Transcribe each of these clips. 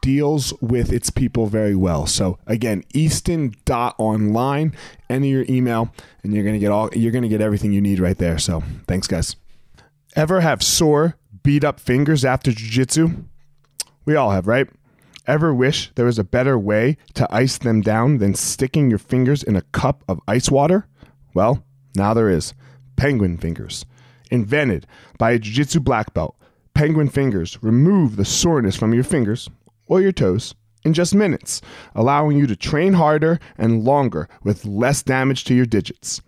deals with its people very well. So again, easton.online, enter your email and you're going to get all you're going to get everything you need right there. So, thanks guys. Ever have sore, beat up fingers after jiu-jitsu? We all have, right? Ever wish there was a better way to ice them down than sticking your fingers in a cup of ice water? Well, now there is. Penguin Fingers. Invented by a jiu-jitsu black belt, Penguin Fingers remove the soreness from your fingers or your toes in just minutes, allowing you to train harder and longer with less damage to your digits.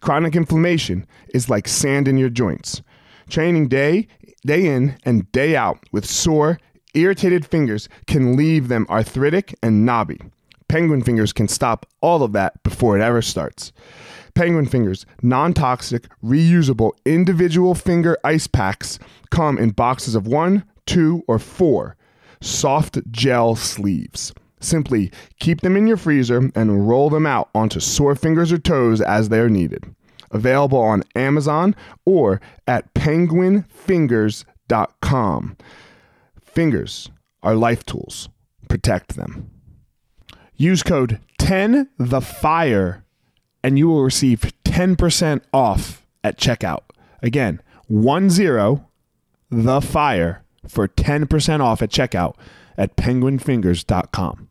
Chronic inflammation is like sand in your joints. Training day day in and day out with sore, irritated fingers can leave them arthritic and knobby. Penguin fingers can stop all of that before it ever starts. Penguin Fingers non toxic, reusable individual finger ice packs come in boxes of one, two, or four soft gel sleeves. Simply keep them in your freezer and roll them out onto sore fingers or toes as they are needed. Available on Amazon or at penguinfingers.com. Fingers are life tools. Protect them. Use code 10 the fire and you will receive 10% off at checkout. Again, 10 the fire for 10% off at checkout at penguinfingers.com.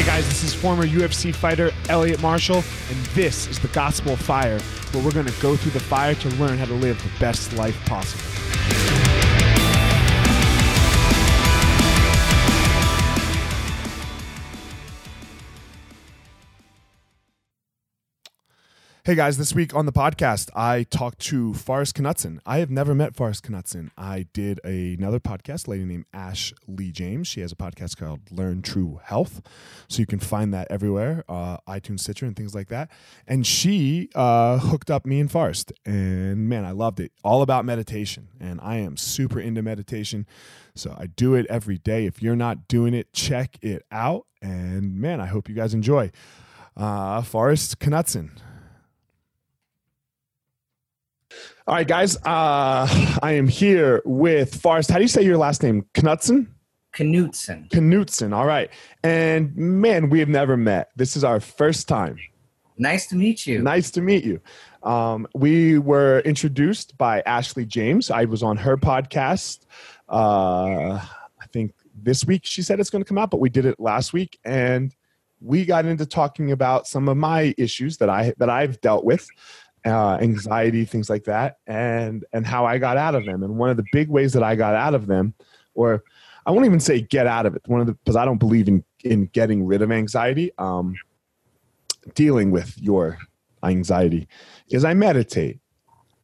Hey guys, this is former UFC fighter Elliot Marshall, and this is the Gospel of Fire, where we're going to go through the fire to learn how to live the best life possible. Hey guys, this week on the podcast, I talked to Forrest Knutson. I have never met Forrest Knutson. I did another podcast, a lady named Ash Lee James. She has a podcast called Learn True Health. So you can find that everywhere, uh, iTunes, Stitcher, and things like that. And she uh, hooked up me and Forrest. And man, I loved it. All about meditation. And I am super into meditation. So I do it every day. If you're not doing it, check it out. And man, I hope you guys enjoy. Uh, Forrest Knutson. All right, guys. Uh, I am here with Forrest. How do you say your last name? Knutson? Knutson. Knutson. All right. And man, we have never met. This is our first time. Nice to meet you. Nice to meet you. Um, we were introduced by Ashley James. I was on her podcast. Uh, I think this week she said it's going to come out, but we did it last week, and we got into talking about some of my issues that I that I've dealt with uh, anxiety, things like that, and and how I got out of them. And one of the big ways that I got out of them, or I won't even say get out of it. One of the because I don't believe in in getting rid of anxiety. Um, dealing with your anxiety because I meditate.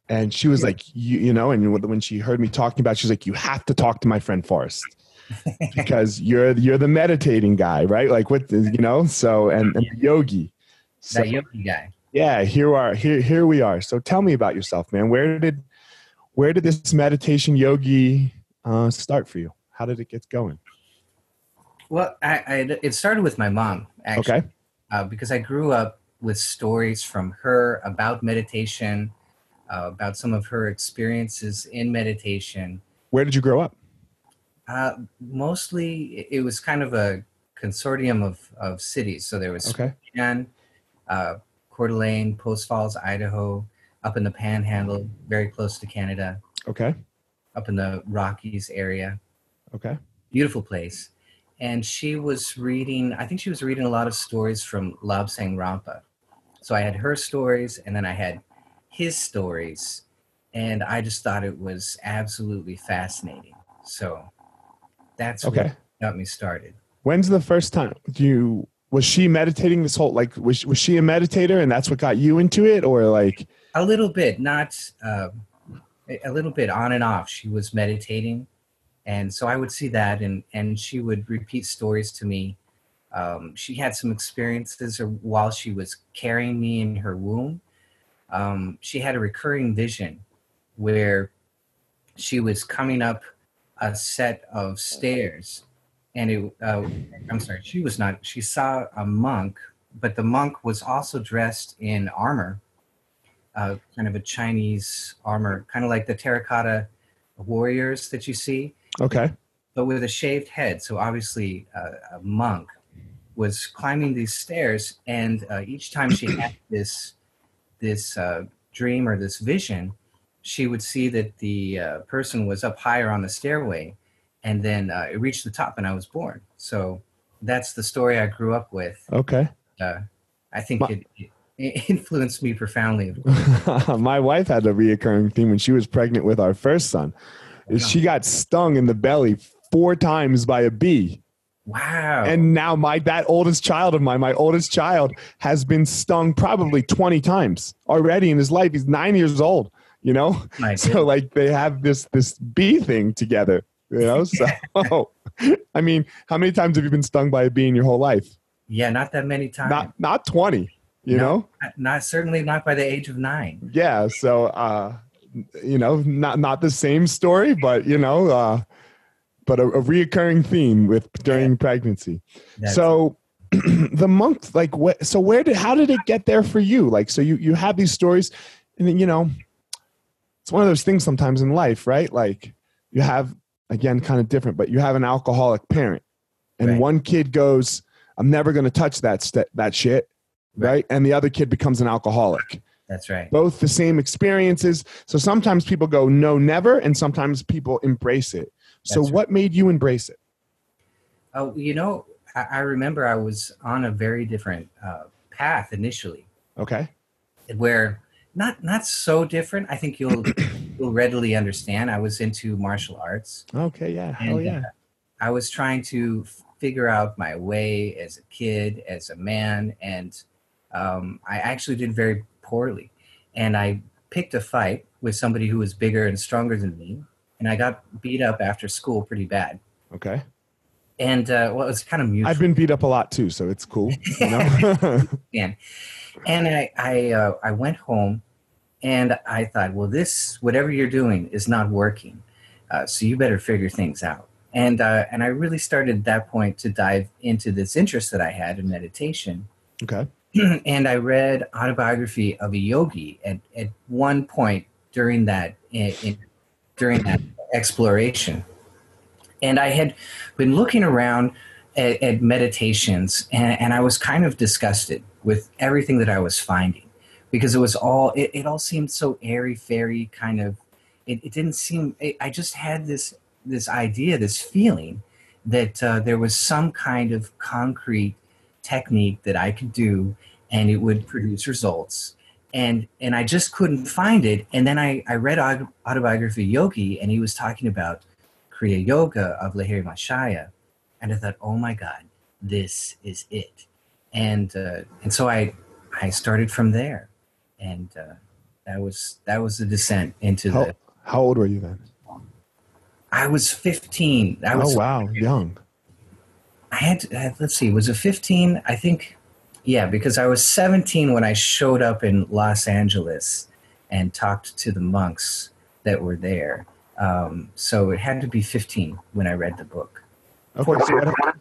And she was like, you, you know, and when she heard me talking about, it, she's like, you have to talk to my friend Forrest because you're you're the meditating guy, right? Like what you know. So and, and the yogi, so, that yogi guy. Yeah, here are here here we are. So tell me about yourself, man. Where did where did this meditation yogi uh, start for you? How did it get going? Well, I, I it started with my mom actually, Okay. uh, because I grew up with stories from her about meditation, uh, about some of her experiences in meditation. Where did you grow up? Uh, mostly, it- was kind of a consortium of, of cities. So there was Okay. Spokane, uh, Coeur d'Alene, Post Falls, Idaho, up in the Panhandle, very close to Canada, Okay. up in the Rockies area. Okay. beautiful place. And she was reading, I think she was reading a lot of stories from Lobsang Rampa. So I had her stories and then I had his stories. And I just thought it was absolutely fascinating. So that's Okay. what got me started. When's the first time do you was she meditating this whole like was was she a meditator and that's what got you into it or like A little bit, not uh, a little bit on and off. She was meditating. And so I would see that and, and she would repeat stories to me um, she had some experiences while she was carrying me in her womb. Um, she had a recurring vision where she was coming up a set of stairs, and it. Uh, I'm sorry, she was not. She saw a monk, but the monk was also dressed in armor, uh, kind of a Chinese armor, kind of like the terracotta warriors that you see okay. but with a shaved head. So obviously, uh, a monk was climbing these stairs, and uh, each time she had this this uh, dream or this vision, she would see that the uh, person was up higher on the stairway, and then uh, it reached the top, and I was born. So that's the story I grew up with. Okay. Uh, I think Ma- it, it influenced me profoundly. My wife had a reoccurring theme when she was pregnant with our first son. Is she got stung in the belly four times by a bee. Wow! And now my that oldest child of mine, my oldest child, has been stung probably 20 times already in his life. He's nine years old, you know? My So like they have this this bee thing together, you know? So I mean, how many times have you been stung by a bee in your whole life? yeah, not that many times. Not not 20, you No. know? Not, not certainly not by the age of nine. yeah so uh you know not not the same story but you know uh but a, a reoccurring theme with during pregnancy That's- so the monk like what so where did how did it get there for you like so you you have these stories and then you know it's one of those things sometimes in life right like you have again kind of different but you have an alcoholic parent and Right. one kid goes i'm never going to touch that st- that shit Right. right and the other kid becomes an alcoholic That's right. both the same experiences. So sometimes people go no, never, and sometimes people embrace it. So right. what made you embrace it? Oh, you know, I, I remember I was on a very different uh, path initially, Okay. where not not so different. I think you'll you'll readily understand. I was into martial arts. Okay. Yeah. Hell And, yeah. uh, I was trying to figure out my way as a kid, as a man, and um, I actually did very poorly. And I picked a fight with somebody who was bigger and stronger than me, and I got beat up after school pretty bad. Okay. And uh, well, it was kind of mutual. I've been beat up a lot too, so it's cool. You know. and and I I uh, I went home, and I thought, well, this whatever you're doing is not working, uh, so you better figure things out. And uh, and I really started at that point to dive into this interest that I had in meditation. okay. and I read autobiography of a yogi at, at one point during that in, in, during that exploration, and I had been looking around at, at meditations, and, and I was kind of disgusted with everything that I was finding because it was all it, it all seemed so airy fairy kind of. It, it didn't seem. It, I just had this this idea, this feeling that uh, there was some kind of concrete technique that I could do and it would produce results. And and I just couldn't find it. And then I, I read autobiography of Yogi and he was talking about Kriya Yoga of Lahiri Mahasaya. And I thought, oh my God, this is it. And uh, and so I I started from there. And uh, that was that was the descent into How, the. how old were you then? I was 15. I was oh wow, young. I had to, uh, let's see, was it 15? I think, yeah, because I was 17 when I showed up in Los Angeles and talked to the monks that were there. Um, so it had to be 15 when I read the book. Okay. So what,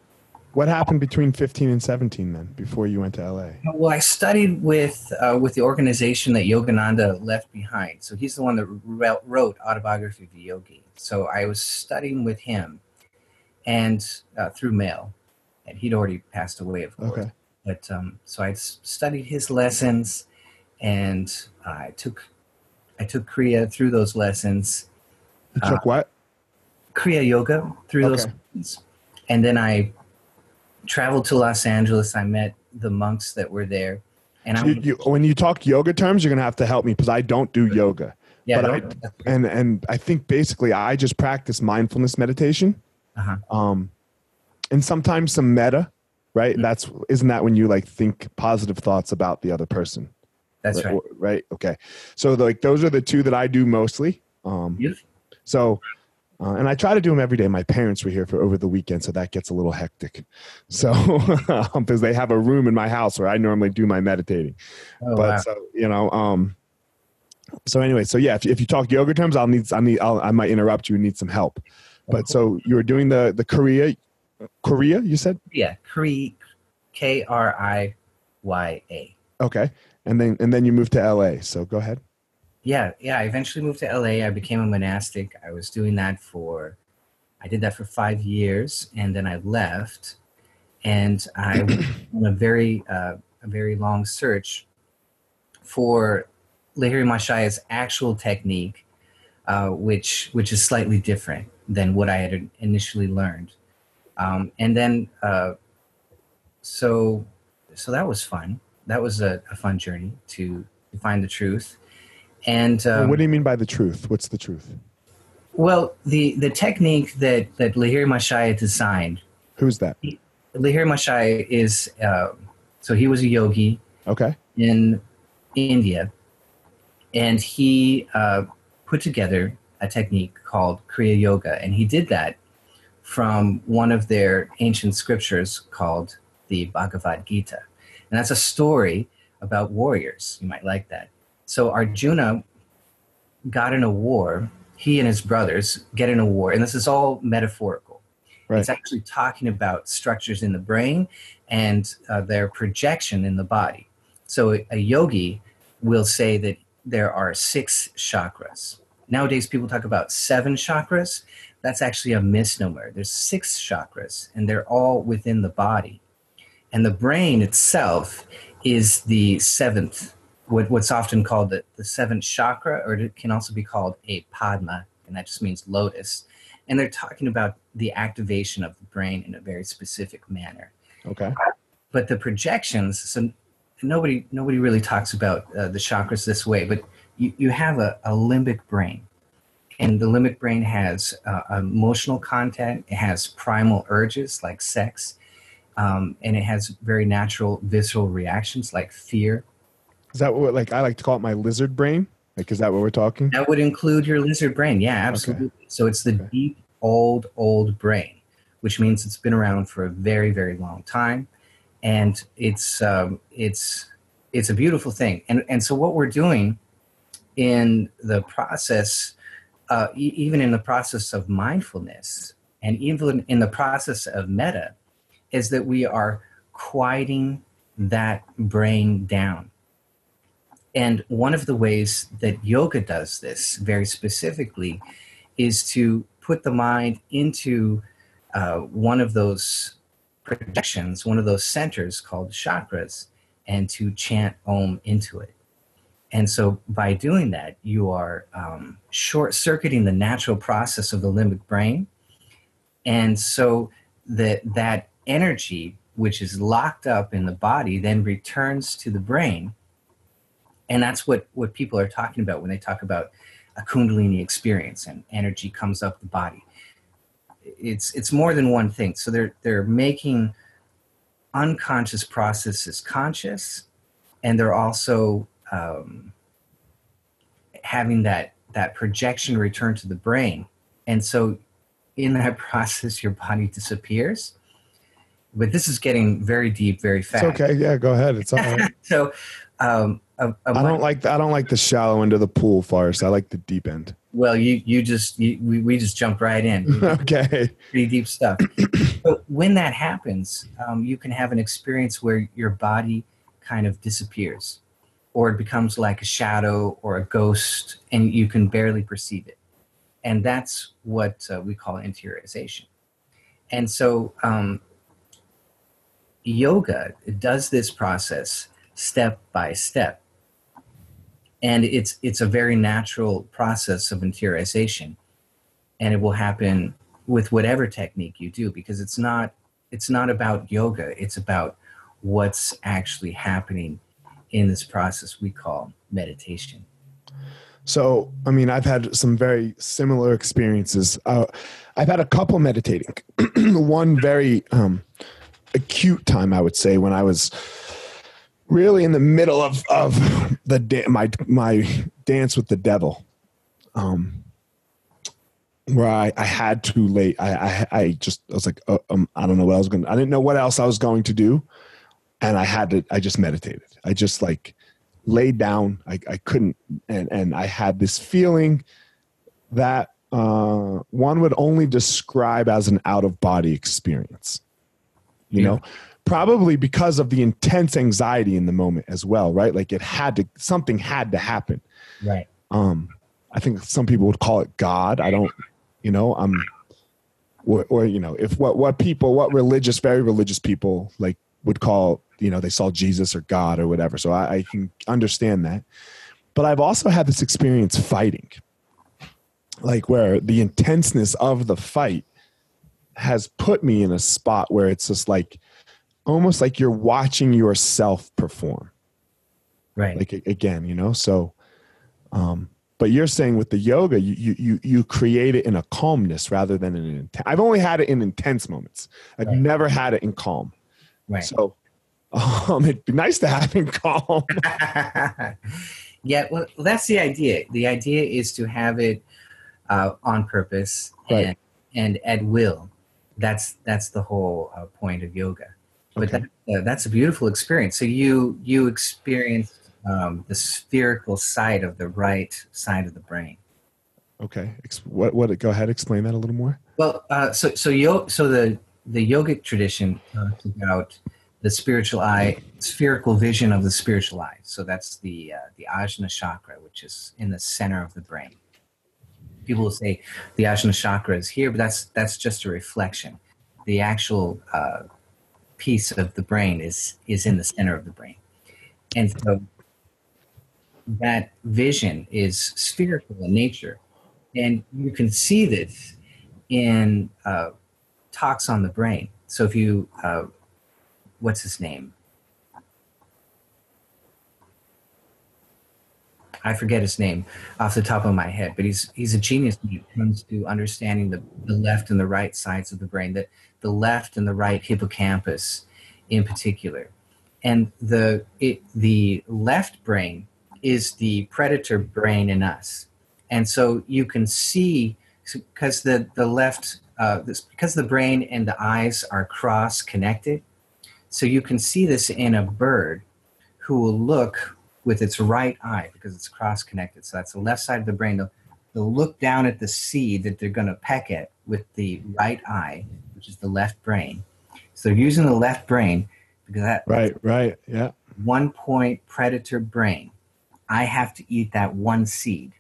what happened between 15 and 17 then, before you went to LA? Well, I studied with uh, with the organization that Yogananda left behind. So he's the one that wrote Autobiography of the Yogi. So I was studying with him, and uh, through mail, and he'd already passed away, of course. Okay. But um, so I studied his lessons, and I took I took Kriya through those lessons, You took what? Kriya Yoga through those lessons, and then I traveled to Los Angeles. I met the monks that were there, and I You, you, when you talk yoga terms, you're gonna have to help me because I don't do yoga. yeah, but I- and and I think basically I just practice mindfulness meditation, Uh-huh. um, and sometimes some metta, right? Mhm. That's isn't that when you like think positive thoughts about the other person, that's right. Right? Okay, so like those are the two that I do mostly. Um, Beautiful. so, uh, and I try to do them every day. My parents were here for over the weekend, so that gets a little hectic. So, because they have a room in my house where I normally do my meditating Oh, but wow. so you know um so anyway so yeah if, if you talk yoga terms i'll need i need I'll, i might interrupt you and need some help but so you were doing the the korea korea you said yeah, Kri, K R I Y A. okay and then and then you moved to la so go ahead Yeah, yeah. I eventually moved to LA. I became a monastic. I was doing that for, I did that for five years, and then I left, and I went on a very, uh, a very long search for Lahiri Mahasaya's actual technique, uh, which which is slightly different than what I had initially learned, um, and then uh, so so that was fun. That was a, a fun journey to, to find the truth. And um, what do you mean by the truth? What's the truth? well, the the technique that that Lahiri Mahasaya designed, who's that? Lahiri Mahasaya is uh, so he was a yogi okay. in India, and he uh, put together a technique called Kriya Yoga, and he did that from one of their ancient scriptures called the Bhagavad Gita, and that's a story about warriors. You might like that. So Arjuna got in a war. He and his brothers get in a war, and this is all metaphorical. Right. It's actually talking about structures in the brain and uh, their projection in the body. So a, a yogi will say that there are six chakras. Nowadays, people talk about seven chakras. That's actually a misnomer. There's six chakras, and they're all within the body. And the brain itself is the seventh, what, what's often called the, the seventh chakra, or it can also be called a padma, and that just means lotus. And they're talking about the activation of the brain in a very specific manner. Okay. But the projections so nobody nobody really talks about uh, the chakras this way but you, you have a, a limbic brain. And the limbic brain has uh, emotional content it has primal urges like sex um, and it has very natural visceral reactions like fear is that what like i like to call it my lizard brain? Like is that what we're talking? That would include your lizard brain. Yeah absolutely. So it's the Okay. deep old old brain which means it's been around for a very very long time. And it's um, it's it's a beautiful thing. And and so what we're doing in the process uh, e- even in the process of mindfulness and even in the process of metta is that we are quieting that brain down and one of the ways that yoga does this very specifically is to put the mind into uh, one of those projections, one of those centers called chakras, and to chant Om into it. And so by doing that, you are um, short circuiting the natural process of the limbic brain. And so that, that energy, which is locked up in the body, then returns to the brain and that's what what people are talking about when they talk about a kundalini experience and energy comes up the body it's it's more than one thing so they're they're making unconscious processes conscious and they're also um, having that that projection return to the brain. And so in that process, your body disappears. But this is getting very deep, very fast. It's okay. Yeah, go ahead. It's all right. so, um, a, a I don't like the, I don't like the shallow end of the pool, Forrest. I like the deep end. Well, you you just you, we we just jumped right in. okay. Pretty deep stuff. but when that happens, um, you can have an experience where your body kind of disappears, or it becomes like a shadow or a ghost, and you can barely perceive it. And that's what uh, we call interiorization. And so, um, yoga does this process step by step and it's it's a very natural process of interiorization. And it will happen with whatever technique you do because it's not it's not about yoga. It's about what's actually happening in this process we call meditation. So i mean i've had some very similar experiences. Uh, i've had a couple meditating. One very um, acute time i would say when i was really in the middle of of the da- my my dance with the devil. Um where I, I had to lay I, I I just I was like uh, um I don't know what I was going to I didn't know what else I was going to do. And I had to I just meditated. I just like laid down. I, I couldn't and and I had this feeling that uh one would only describe as an out of body experience. You yeah. know probably because of the intense anxiety in the moment as well right? Like it had to something had to happen. Right. Um i think some people would call it god. I don't you know i'm or, or you know if what what people what religious very religious people like would call you know they saw jesus or god or whatever. So I, I can understand that. But i've also had this experience fighting. Like where the intenseness of the fight has put me in a spot where it's just like almost like you're watching yourself perform. Right. Like again, you know, so um but you're saying with the yoga you you you create it in a calmness rather than in an I've only had it in intense moments. I've right. never had it in calm. Right. So um it'd be nice to have in calm. yeah, well that's the idea. The idea is to have it uh, on purpose right. and and at will. That's that's the whole uh, point of yoga. But okay. that, uh, that's a beautiful experience. So you you experienced um, the spherical side of the right side of the brain. Okay. What? What? Go ahead. Explain that a little more. Well, uh, so so yo, so the the yogic tradition talks about the spiritual eye, spherical vision of the spiritual eye. So that's the uh, the Ajna chakra, which is in the center of the brain. People will say the Ajna chakra is here, but that's that's just a reflection. The actual uh, piece of the brain is is in the center of the brain. And so that vision is spherical in nature. And you can see this in uh, talks on the brain. So if you uh, what's his name I forget his name off the top of my head, but he's he's a genius when it comes to understanding the, the left and the right sides of the brain, that the left and the right hippocampus in particular. And the it, the left brain is the predator brain in us. And so you can see because the, the left uh, this, because the brain and the eyes are cross connected. So you can see this in a bird who will look with its right eye because it's cross connected. So that's the left side of the brain. They'll, they'll look down at the seed that they're going to peck at with the right eye, which is the left brain. So they're using the left brain because that right, right, yeah. One point predator brain. I have to eat that one seed,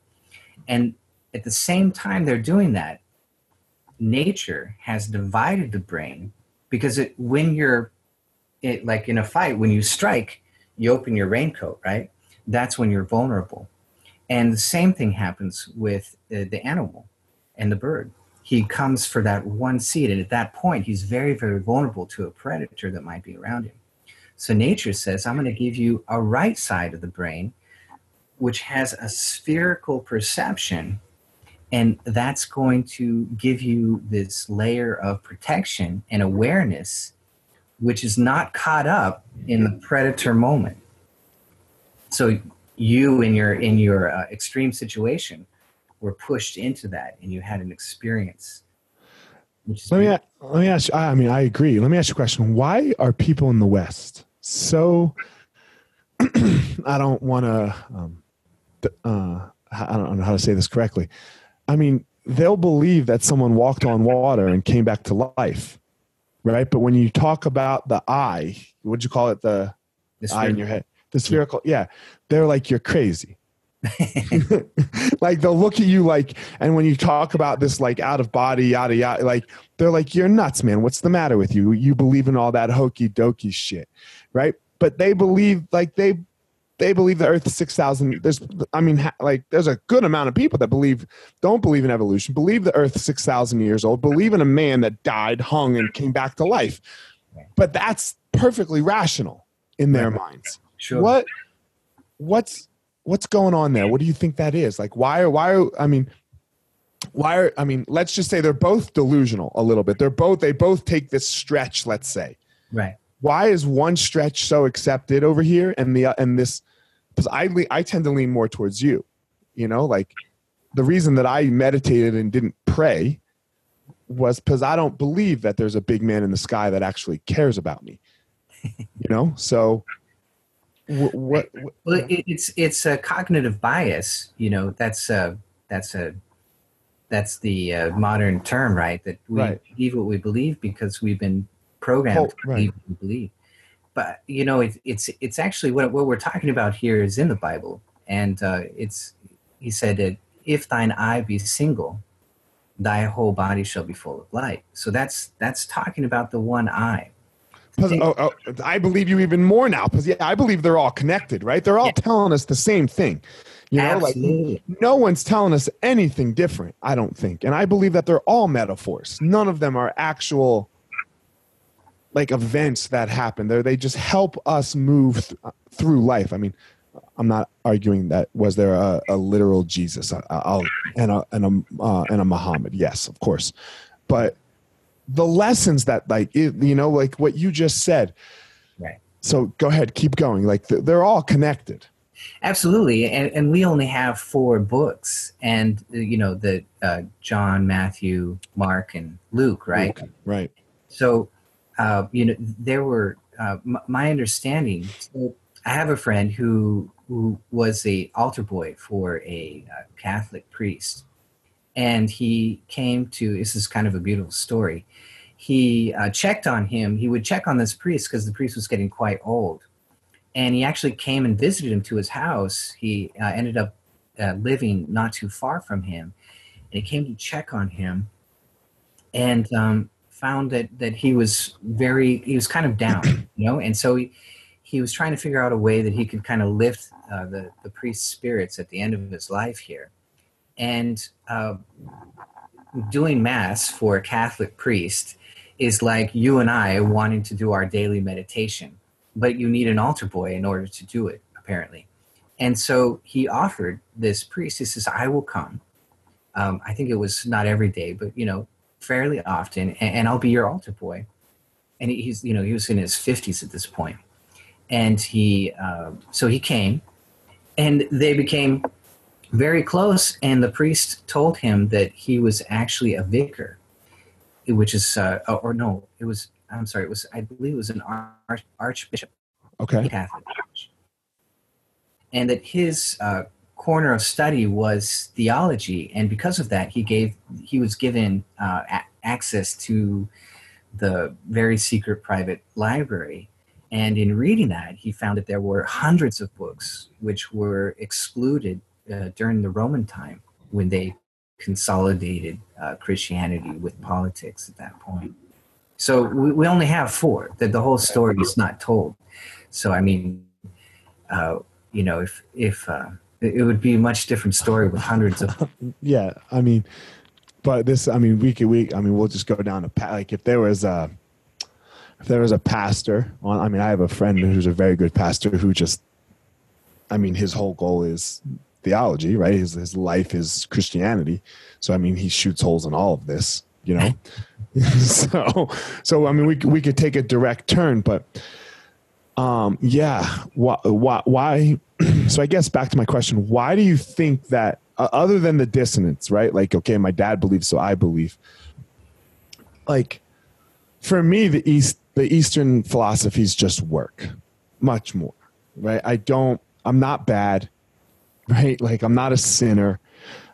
and at the same time they're doing that, nature has divided the brain because it when you're it like in a fight when you strike you open your raincoat right that's when you're vulnerable. And the same thing happens with the, the animal and the bird. He comes for that one seed, and at that point, he's very, very vulnerable to a predator that might be around him. So nature says, I'm going to give you a right side of the brain, which has a spherical perception, and that's going to give you this layer of protection and awareness, which is not caught up in the predator moment. So you in your in your uh, extreme situation were pushed into that and you had an experience let me let me ask you, i mean i agree. Let me ask you a question. Why are people in the west so i don't want to um, uh, i don't know how to say this correctly. I mean they'll believe that someone walked on water and came back to life right? But when you talk about the eye what'd you call it? The, the eye in your head the spherical yeah. They're like you're crazy. Like they'll look at you like and when you talk about this like out of body yada yada like they're like you're nuts man. What's the matter with you? You believe in all that hokey dokey shit right? But they believe like they they believe the earth is 6000 there's i mean like there's a good amount of people that believe don't believe in evolution believe the earth 6000 years old believe in a man that died hung and came back to life. But that's perfectly rational in their minds sure what what's what's going on there? What do you think that is? Like, why are why are I mean, why are I mean, let's just say they're both delusional a little bit. They're both they both take this stretch. Let's say, right? Why is one stretch so accepted over here and the and this? Because I I tend to lean more towards you. You know, like the reason that I meditated and didn't pray was because I don't believe that there's a big man in the sky that actually cares about me. you know, so what, what, well it's it's a cognitive bias you know that's a that's a that's the uh, modern term right? That we right. believe what we believe because we've been programmed oh, to believe what we believe. But you know it, it's it's actually what, what we're talking about here is in the bible. And uh, it's he said that if thine eye be single thy whole body shall be full of light. So that's that's talking about the one eye Oh, oh, I believe you even more now because yeah, I believe they're all connected, right? They're all yeah. telling us the same thing. You know, Absolutely. like no one's telling us anything different. I don't think, and I believe that they're all metaphors. None of them are actual like events that happen. They they just help us move th- uh, through life. I mean, I'm not arguing that was there a, a literal Jesus I, I'll, and a and a uh, and a Muhammad. Yes, of course, but the lessons that like you know like what you just said. Right. So go ahead keep going. Like they're all connected. Absolutely. And, and we only have four books and you know the uh, john matthew mark and luke right? Luke, right. So uh, you know there were uh, m- my understanding so i have a friend who who was a altar boy for a uh, catholic priest. And he came to this is kind of a beautiful story he uh, checked on him he would check on this priest because the priest was getting quite old. And he actually came and visited him to his house. He uh, ended up uh, living not too far from him. And he came to check on him and um, found that that he was very he was kind of down you know? And so he he was trying to figure out a way that he could kind of lift uh, the the priest's spirits at the end of his life here. And uh, doing mass for a Catholic priest is like you and I wanting to do our daily meditation, but you need an altar boy in order to do it, apparently. And so he offered this priest, he says, I will come. Um, I think it was not every day, but, you know, fairly often, and, and I'll be your altar boy. And he's, you know, he was in his 50s at this point. And he, uh, so he came, and they became very close, and the priest told him that he was actually a vicar, which is, uh, or no, it was, I'm sorry, it was, I believe it was an arch, archbishop. Okay. Catholic Church. And that his uh, corner of study was theology, and because of that, he gave, he was given uh, a- access to the very secret private library. And in reading that, he found that there were hundreds of books which were excluded uh, during the Roman time when they consolidated uh, Christianity with politics at that point. So we, we only have four. That the whole story is not told. So I mean, uh, you know, if if uh, it would be a much different story with hundreds of. yeah, I mean, but this, I mean, week to week. I mean, we'll just go down to like if there was a if there was a pastor on. I mean, I have a friend who's a very good pastor who just. I mean, his whole goal is theology, right? His his life is Christianity. So I mean, he shoots holes in all of this, you know. so so I mean, we we could take a direct turn, but um, yeah, why why why so I guess back to my question: Why do you think that, uh, other than the dissonance, right? Like, okay, my dad believes, so I believe. Like, for me, the East, the Eastern philosophies just work much more, right? I don't. I'm not bad, right? Like, I'm not a sinner.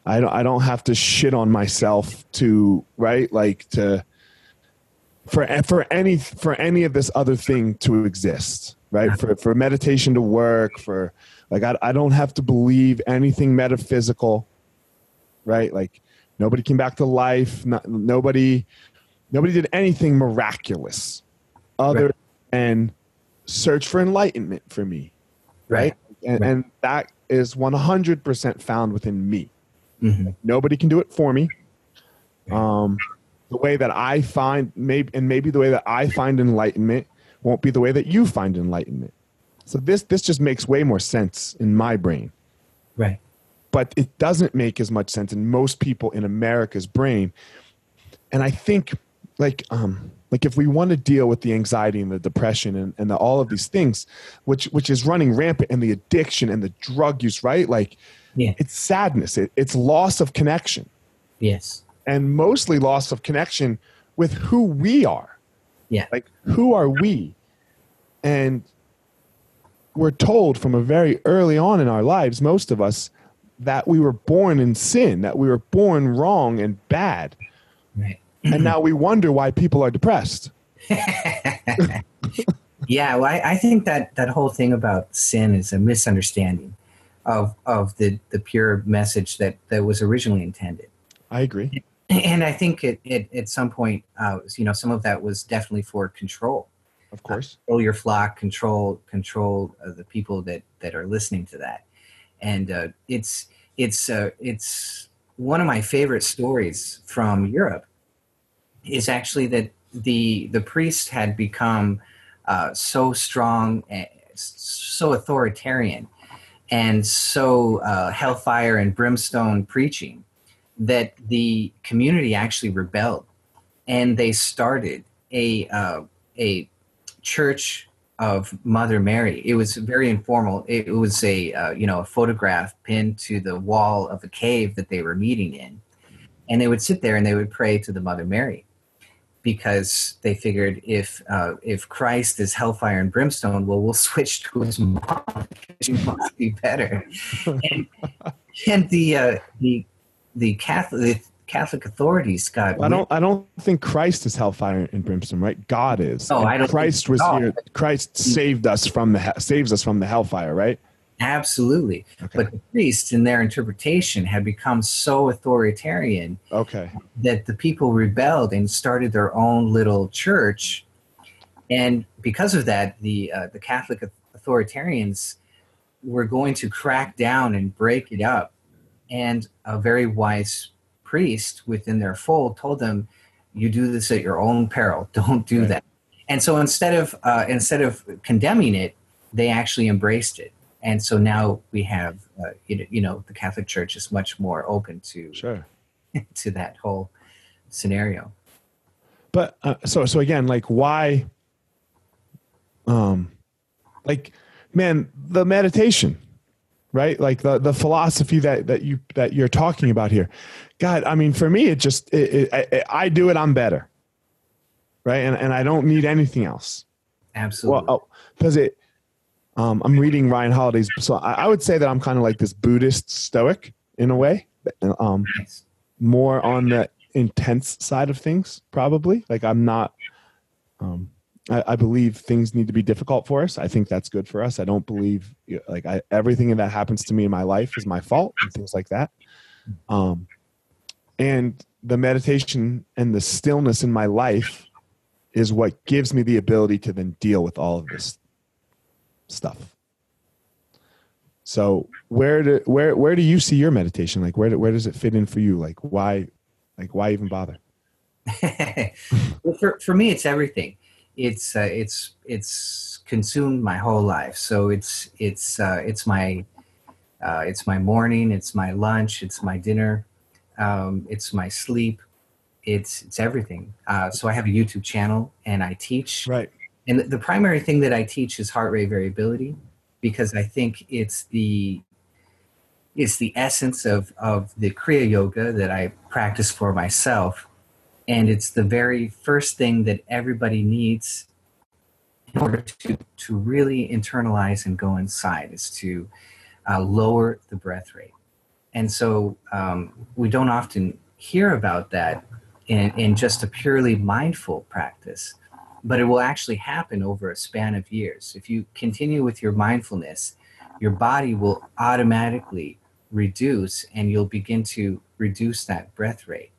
I don't. I don't have to shit on myself to right, like to for for any for any of this other thing to exist right for for meditation to work for like I, I don't have to believe anything metaphysical right like nobody came back to life not, nobody nobody did anything miraculous other right. than search for enlightenment for me right, right? And, right. and, that is 100% found within me mm-hmm. nobody can do it for me um the way that I find maybe and maybe the way that I find enlightenment won't be the way that you find enlightenment. So this this just makes way more sense in my brain. Right. But it doesn't make as much sense in most people in America's brain. And I think like um like if we want to deal with the anxiety and the depression and, and the, all of these things which which is running rampant and the addiction and the drug use right like yeah. it's sadness it, it's loss of connection yes and mostly loss of connection with who we are. Yeah. Like, who are we? And we're told from a very early on in our lives, most of us, that we were born in sin, that we were born wrong and bad. Right. And now we wonder why people are depressed. yeah, well, I, I, think that that whole thing about sin is a misunderstanding of of the the pure message that that was originally intended. I agree and I think it, it at some point, uh, you know, some of that was definitely for control. Of course, uh, control your flock, control control uh, the people that that are listening to that, and uh, it's it's uh, it's one of my favorite stories from Europe. Is actually that the the priest had become uh, so strong, so authoritarian, and so hellfire and brimstone preaching that the community actually rebelled and they started a uh, a church of Mother Mary. It was very informal. It was a uh, you know a photograph pinned to the wall of a cave that they were meeting in, and they would sit there and they would pray to the Mother Mary, because they figured if uh, if Christ is hellfire and brimstone, well, we'll switch to his mom. she must be better. and, and the uh, the the Catholic the Catholic authorities got. I don't. I don't think Christ is hellfire and brimstone, right? God is. Oh, I don't. Christ was here. Christ saved us from the saves us from the hellfire, right? Absolutely. Okay. But the priests, in their interpretation, had become so authoritarian. Okay. That the people rebelled and started their own little church, and because of that, the uh, the Catholic authoritarians were going to crack down and break it up and a very wise priest within their fold told them, "You do this at your own peril. Don't do right. that." And so instead of uh, instead of condemning it, they actually embraced it. And so now we have, uh, you know, the Catholic Church is much more open to sure. to that whole scenario. But uh, so so again, like why? Um, like man, the meditation right like the the philosophy that that you that you're talking about here god i mean for me it just it, it, I, I, do it i'm better right and, and i don't need anything else absolutely well because oh, it um, i'm reading ryan holiday's so I, I would say that i'm kind of like this buddhist stoic in a way um, more on the intense side of things probably like i'm not um, I, I, believe things need to be difficult for us. I think that's good for us. I don't believe like I, everything that happens to me in my life is my fault and things like that. Um, and the meditation and the stillness in my life is what gives me the ability to then deal with all of this stuff. So where do where where do you see your meditation? Like where do, where does it fit in for you? Like why like why even bother? well, for for me, it's everything it's uh, it's it's consumed my whole life. So it's it's uh, it's my uh, it's my morning, it's my lunch, it's my dinner, um, it's my sleep, it's it's everything. Uh, so I have a YouTube channel and I teach. Right. And the, primary thing that I teach is heart rate variability, because I think it's the it's the essence of, of the Kriya Yoga that I practice for myself. And it's the very first thing that everybody needs in order to, to really internalize and go inside is to uh, lower the breath rate. And so um, we don't often hear about that in, in just a purely mindful practice, but it will actually happen over a span of years. If you continue with your mindfulness, your body will automatically reduce and you'll begin to reduce that breath rate.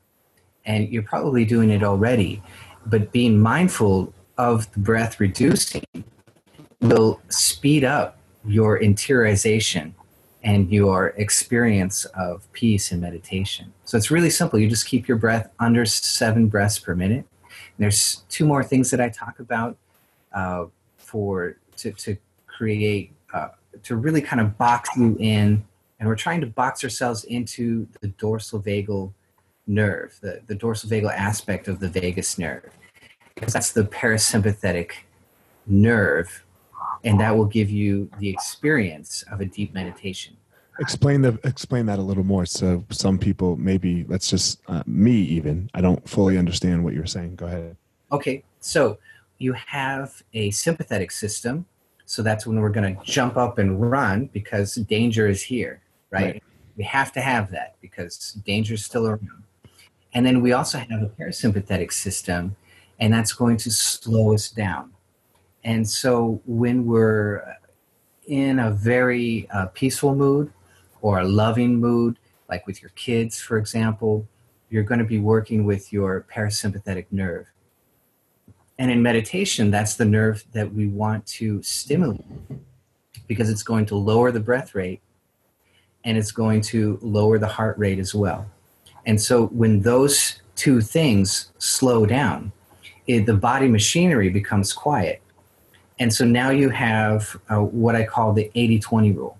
And you're probably doing it already, but being mindful of the breath reducing will speed up your interiorization and your experience of peace and meditation. So it's really simple. You just keep your breath under seven breaths per minute. There's two more things that I talk about uh, for to, to create uh, to really kind of box you in and we're trying to box ourselves into the dorsal vagal nerve, the, the dorsal vagal aspect of the vagus nerve, because that's the parasympathetic nerve, and that will give you the experience of a deep meditation. Explain the explain that a little more. So some people maybe let's just uh, me even I don't fully understand what you're saying. Go ahead. Okay, so you have a sympathetic system, so that's when we're going to jump up and run because danger is here right? right? We have to have that because danger is still around. And then we also have a parasympathetic system, and that's going to slow us down. And so when we're in a very uh, peaceful mood or a loving mood, like with your kids, for example, you're going to be working with your parasympathetic nerve. And in meditation, that's the nerve that we want to stimulate because it's going to lower the breath rate and it's going to lower the heart rate as well. And so when those two things slow down, it, the body machinery becomes quiet. And so now you have uh, what I call the 80 20 rule.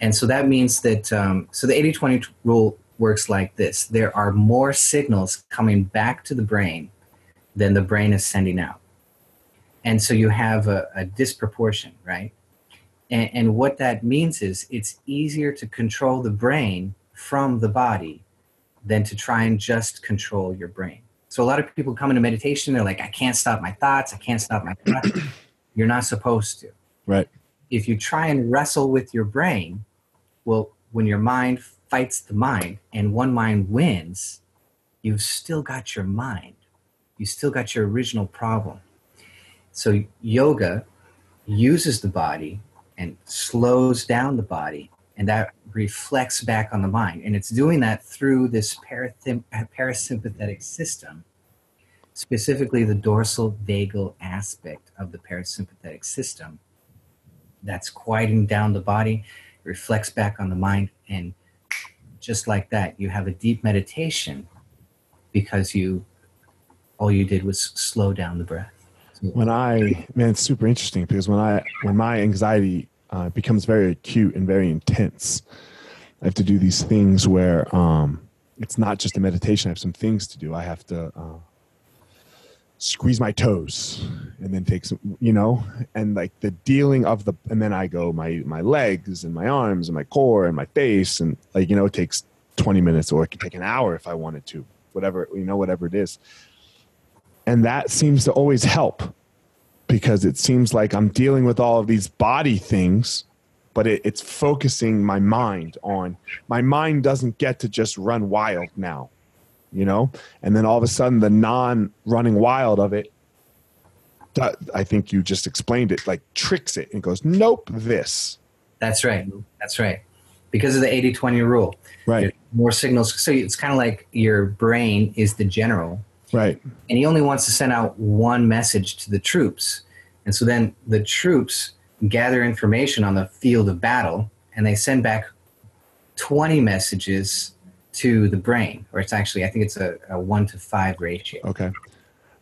And so that means that, um, so the 80 20 rule works like this there are more signals coming back to the brain than the brain is sending out. And so you have a, a disproportion, right? And, and what that means is it's easier to control the brain from the body than to try and just control your brain. So a lot of people come into meditation, they're like, I can't stop my thoughts, I can't stop my thoughts. You're not supposed to. Right. If you try and wrestle with your brain, well, when your mind fights the mind and one mind wins, you've still got your mind. You still got your original problem. So yoga uses the body and slows down the body and that reflects back on the mind and it's doing that through this parasympathetic system specifically the dorsal vagal aspect of the parasympathetic system that's quieting down the body reflects back on the mind and just like that you have a deep meditation because you all you did was slow down the breath when I man, it's super interesting because when I when my anxiety uh, becomes very acute and very intense, I have to do these things where um, it's not just a meditation. I have some things to do. I have to uh, squeeze my toes and then take some, you know, and like the dealing of the, and then I go my my legs and my arms and my core and my face and like you know it takes twenty minutes or it could take an hour if I wanted to, whatever you know, whatever it is. And that seems to always help because it seems like I'm dealing with all of these body things, but it, it's focusing my mind on my mind doesn't get to just run wild now, you know? And then all of a sudden, the non running wild of it, I think you just explained it, like tricks it and goes, nope, this. That's right. That's right. Because of the 80 20 rule. Right. More signals. So it's kind of like your brain is the general Right. And he only wants to send out one message to the troops. And so then the troops gather information on the field of battle and they send back 20 messages to the brain, or it's actually, I think it's a, a one to five ratio. Okay.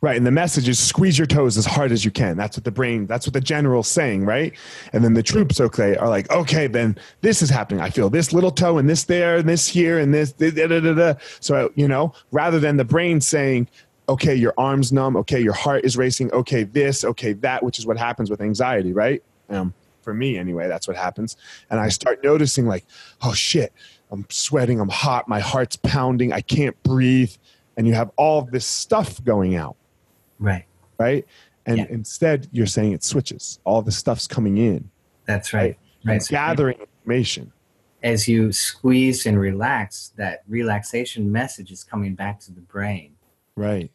Right. And the message is squeeze your toes as hard as you can. That's what the brain, that's what the general's saying, right? And then the troops, okay, are like, okay, then this is happening. I feel this little toe and this there and this here and this. Da, da, da, da. So, you know, rather than the brain saying, okay, your arm's numb. Okay, your heart is racing. Okay, this, okay, that, which is what happens with anxiety, right? Um, for me anyway, that's what happens. And I start noticing like, oh shit, I'm sweating, I'm hot, my heart's pounding, I can't breathe, and you have all this stuff going out. Right. Right. And Yeah. instead, you're saying it switches. All the stuff's coming in, That's right. Right. So gathering information. as you squeeze and relax, that relaxation message is coming back to the brain. Right.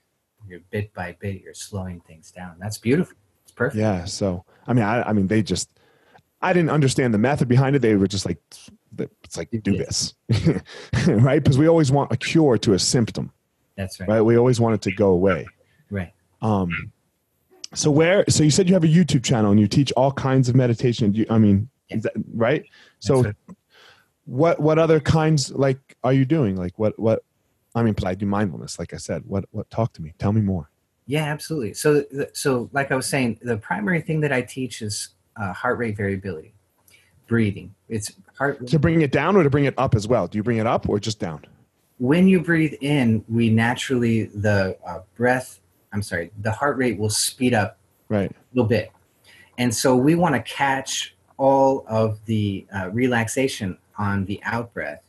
You're bit by bit, you're slowing things down. That's beautiful. It's perfect. Yeah. So, I mean, I, I mean, they just, I didn't understand the method behind it. They were just like, it's like, do this. right. Because we always want a cure to a symptom, That's right. right? We always want it to go away. Right. Um, so where, so you said you have a YouTube channel and you teach all kinds of meditation. You, I mean, is that, right? So right. what, what other kinds like are you doing? Like what, what, I mean, I do mindfulness. Like I said, what, what, talk to me, tell me more. Yeah, absolutely. So, so like I was saying, the primary thing that I teach is uh, heart rate variability, breathing. It's heart. To bring it down or to bring it up as well? Do you bring it up or just down? When you breathe in, we naturally the uh, breath. I'm sorry, the heart rate will speed up Right. a little bit, and so we want to catch all of the uh, relaxation on the out breath.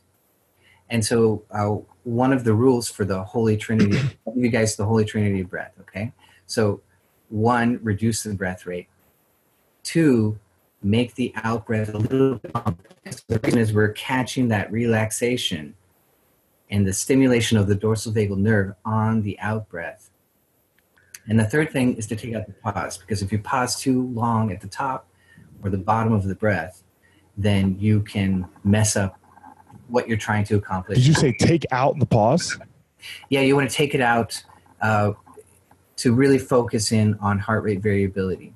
And so, uh, one of the rules for the Holy Trinity, you guys the Holy Trinity breath. Okay, so one, reduce the breath rate. Two, make the out breath a little bit longer. So the reason is we're catching that relaxation and the stimulation of the dorsal vagal nerve on the out breath. And the third thing is to take out the pause because if you pause too long at the top or the bottom of the breath, then you can mess up what you're trying to accomplish. Did you say take out the pause? Yeah, you want to take it out uh, to really focus in on heart rate variability.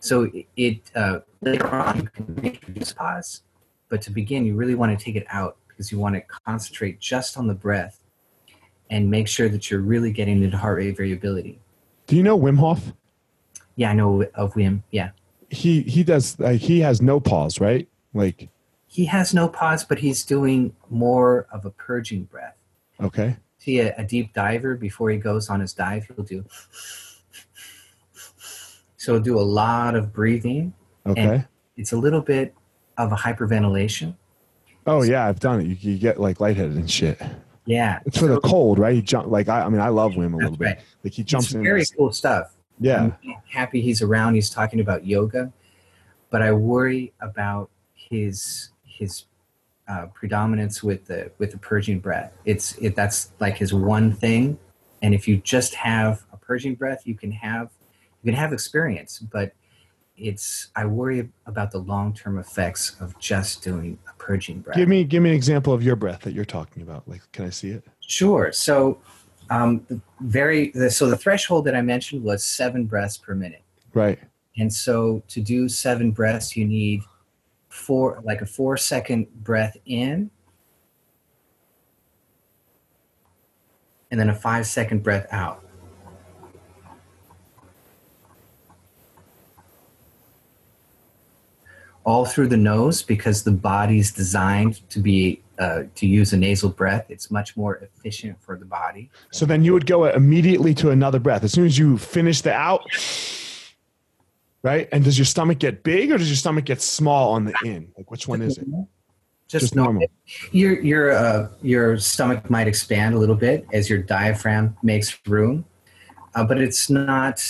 So it uh, later on you can make introduce pause, but to begin, you really want to take it out because you want to concentrate just on the breath and make sure that you're really getting into heart rate variability. Do you know Wim Hof? Yeah, I know of Wim. Yeah, He he does like he has no pause, right? Like he has no pause, but he's doing more of a purging breath. okay. See, a, a deep diver before he goes on his dive, he'll do. So he'll do a lot of breathing. Okay. It's a little bit of a hyperventilation. oh yeah, I've done it. You, you get like lightheaded and shit. Yeah, It's for the cold, right? He jump like I, I mean I love Wim a little bit. right. Like he jumps it's in. very cool stuff. yeah. I'm happy he's around. He's talking about yoga, but I worry about his his uh, predominance with the with the purging breath. It's it that's like his one thing, and if you just have a purging breath, you can have you can have experience, but it's I worry about the long term effects of just doing a purging breath. Give me give me an example of your breath that you're talking about. Like, can I see it? Sure. So, um, very the, so the threshold that I mentioned was seven breaths per minute. Right. And so to do seven breaths, you need four, like a four second breath in, and then a five second breath out. All through the nose because the body's designed to be uh, to use a nasal breath. It's much more efficient for the body. So then you would go immediately to another breath as soon as you finish the out. Right. And does your stomach get big or does your stomach get small on the in? Like which one is it? Just, Just normal. normal. Your your uh, your stomach might expand a little bit as your diaphragm makes room, uh, but it's not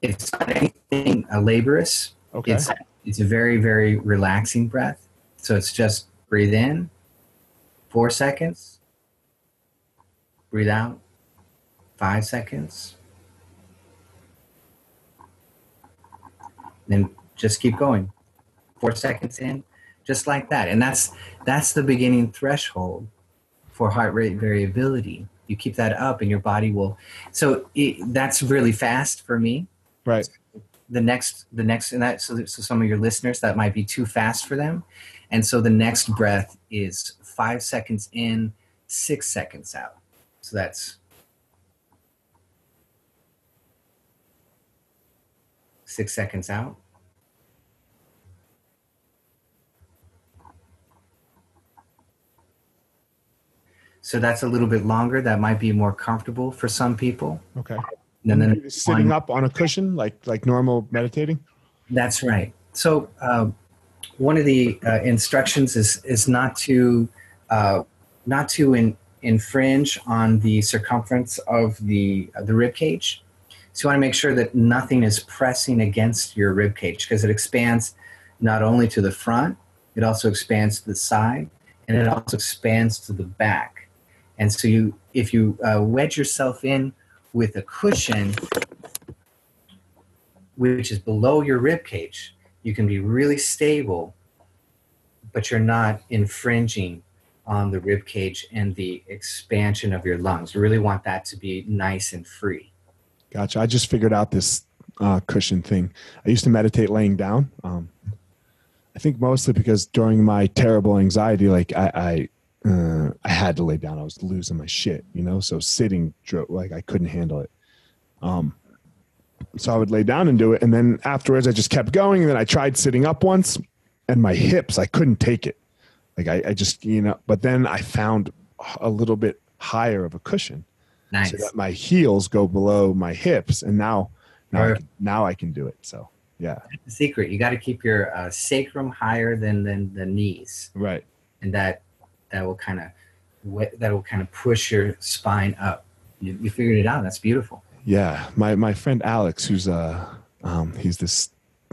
it's not anything uh, laborious. Okay. It's it's a very very relaxing breath. So it's just breathe in, four seconds. Breathe out, five seconds. Then just keep going. Four seconds in, just like that. And that's that's the beginning threshold for heart rate variability. You keep that up, and your body will. So it, that's really fast for me. Right. The next, the next, and that so, so some of your listeners that might be too fast for them, and so the next breath is five seconds in, six seconds out. So that's six seconds out. So that's a little bit longer. That might be more comfortable for some people. Okay. And then sitting one- up on a cushion like like normal meditating. That's right. So uh, one of the uh, instructions is is not to uh, not to in, infringe on the circumference of the uh, the rib cage. So you want to make sure that nothing is pressing against your rib cage because it expands not only to the front, it also expands to the side, and it also expands to the back. And so you, if you uh, wedge yourself in with a cushion, which is below your rib cage, you can be really stable, but you're not infringing on the rib cage and the expansion of your lungs. You really want that to be nice and free. Gotcha. I just figured out this uh, cushion thing. I used to meditate laying down. Um, I think mostly because during my terrible anxiety, like I, I, uh, I had to lay down. I was losing my shit, you know. So sitting, like I couldn't handle it. Um, so I would lay down and do it, and then afterwards I just kept going. And then I tried sitting up once, and my hips I couldn't take it. Like I, I just you know. But then I found a little bit higher of a cushion, Nice. so that my heels go below my hips, and now now I can, now I can do it. So yeah, the secret. You got to keep your uh, sacrum higher than than the knees, right. and that that will kind of that will kind of push your spine up. You, you figured it out. That's beautiful. Yeah, my my friend Alex, who's uh, um, he's this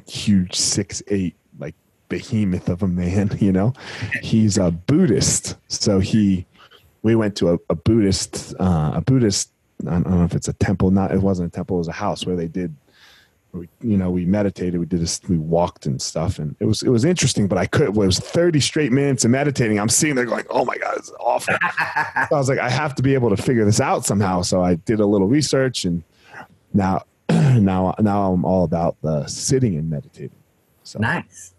huge six eight like behemoth of a man. You know, he's a Buddhist, so he we went to a, a Buddhist uh, a Buddhist. I don't know if it's a temple. Not it wasn't a temple. It was a house where they did. We, you know, we meditated. We did this. We walked and stuff, and it was it was interesting. But I could. It was thirty straight minutes of meditating. I'm sitting there going, "Oh my god, it's awful." So I was like, I have to be able to figure this out somehow. So I did a little research, and now, now, now I'm all about the sitting and meditating. So, nice.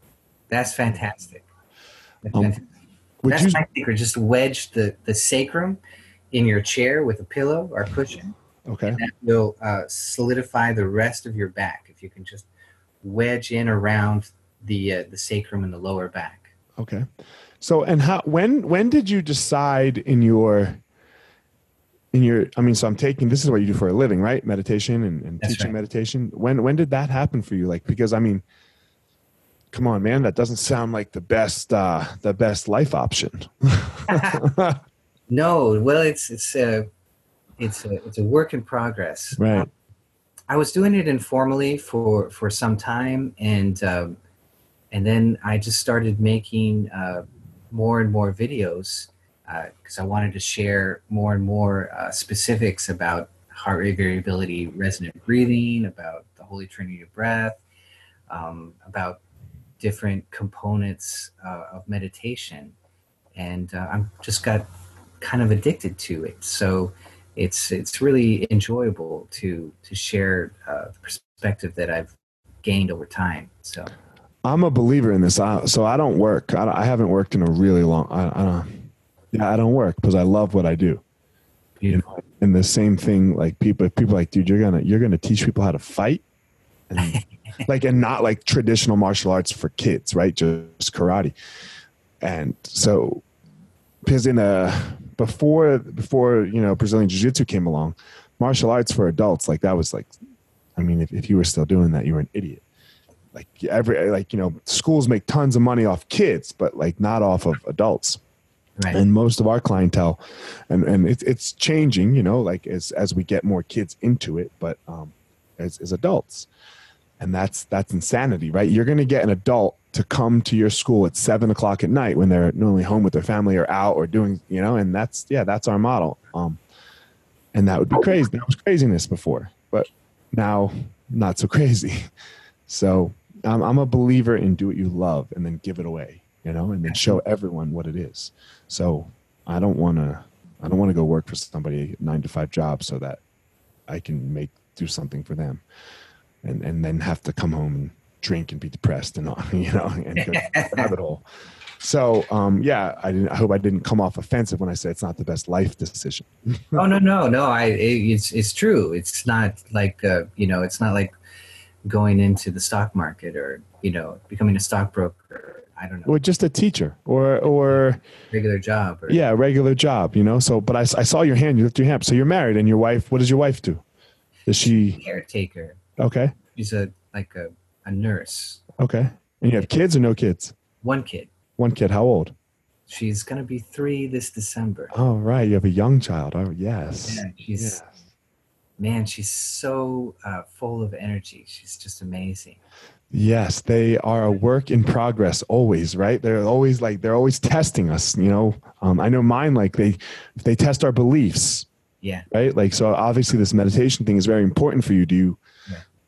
That's fantastic. That's, Um, fantastic. would That's you? my secret. Just wedge the the sacrum in your chair with a pillow or cushion. Okay. that will uh, solidify the rest of your back if you can just wedge in around the uh, the sacrum and the lower back. Okay. So, and how? When? When did you decide in your? In your, I mean, so I'm taking this is what you do for a living, right? Meditation and, and teaching right. meditation. When when did that happen for you? Like, because I mean, come on, man, that doesn't sound like the best uh the best life option. No, well, it's it's a it's a it's a work in progress. right. I was doing it informally for for some time, and um, and then I just started making uh, more and more videos because I wanted to share more and more uh, specifics about heart rate variability, resonant breathing, about the Holy Trinity of breath, um, about different components uh, of meditation, and uh, I'm just got kind of addicted to it. So it's it's really enjoyable to to share uh, the perspective that I've gained over time. So I'm a believer in this. I, so I don't work. I, I haven't worked in a really long. I, I don't. Yeah, I don't work because I love what I do. beautiful. You know, and the same thing, like people, people like, dude, you're gonna you're gonna teach people how to fight, and like, and not like traditional martial arts for kids, right? Just karate. And so, because in a before before you know Brazilian Jiu Jitsu came along, martial arts for adults like that was like, I mean, if, if you were still doing that, you were an idiot. Like every like you know schools make tons of money off kids, but like not off of adults Right. and most of our clientele and and it's it's changing you know like as as we get more kids into it but um as, as adults and that's that's insanity right you're going to get an adult to come to your school at seven o'clock at night when they're normally home with their family or out or doing you know and that's yeah that's our model. Um and that would be crazy. That was craziness before but now not so crazy. So I'm, I'm a believer in do what you love and then give it away you know and then show everyone what it is. So i don't want to i don't want to go work for somebody nine to five job so that i can make do something for them and and then have to come home and drink and be depressed and all you know and go down the rabbit hole so um yeah i didn't i hope i didn't come off offensive when i said it's not the best life decision oh no no no! I it, it's it's true. It's not like uh, you know. It's not like going into the stock market or you know becoming a stockbroker. I don't know or just a teacher or or regular job or yeah regular job you know so but I, I saw your hand you lift your hand so you're married and your wife what does your wife do is she caretaker. okay She's a like a, a nurse. okay and you have kids or no kids One kid. One kid. How old? She's gonna be three this December. Oh, right. You have a young child. Oh, yes. Yeah, she's Yes. man, she's so uh, full of energy. She's just amazing. Yes, they are a work in progress always, right? They're always like they're always testing us, you know. Um, I know mine like they they test our beliefs, Yeah. right? Like so obviously this meditation thing is very important for you. Do you.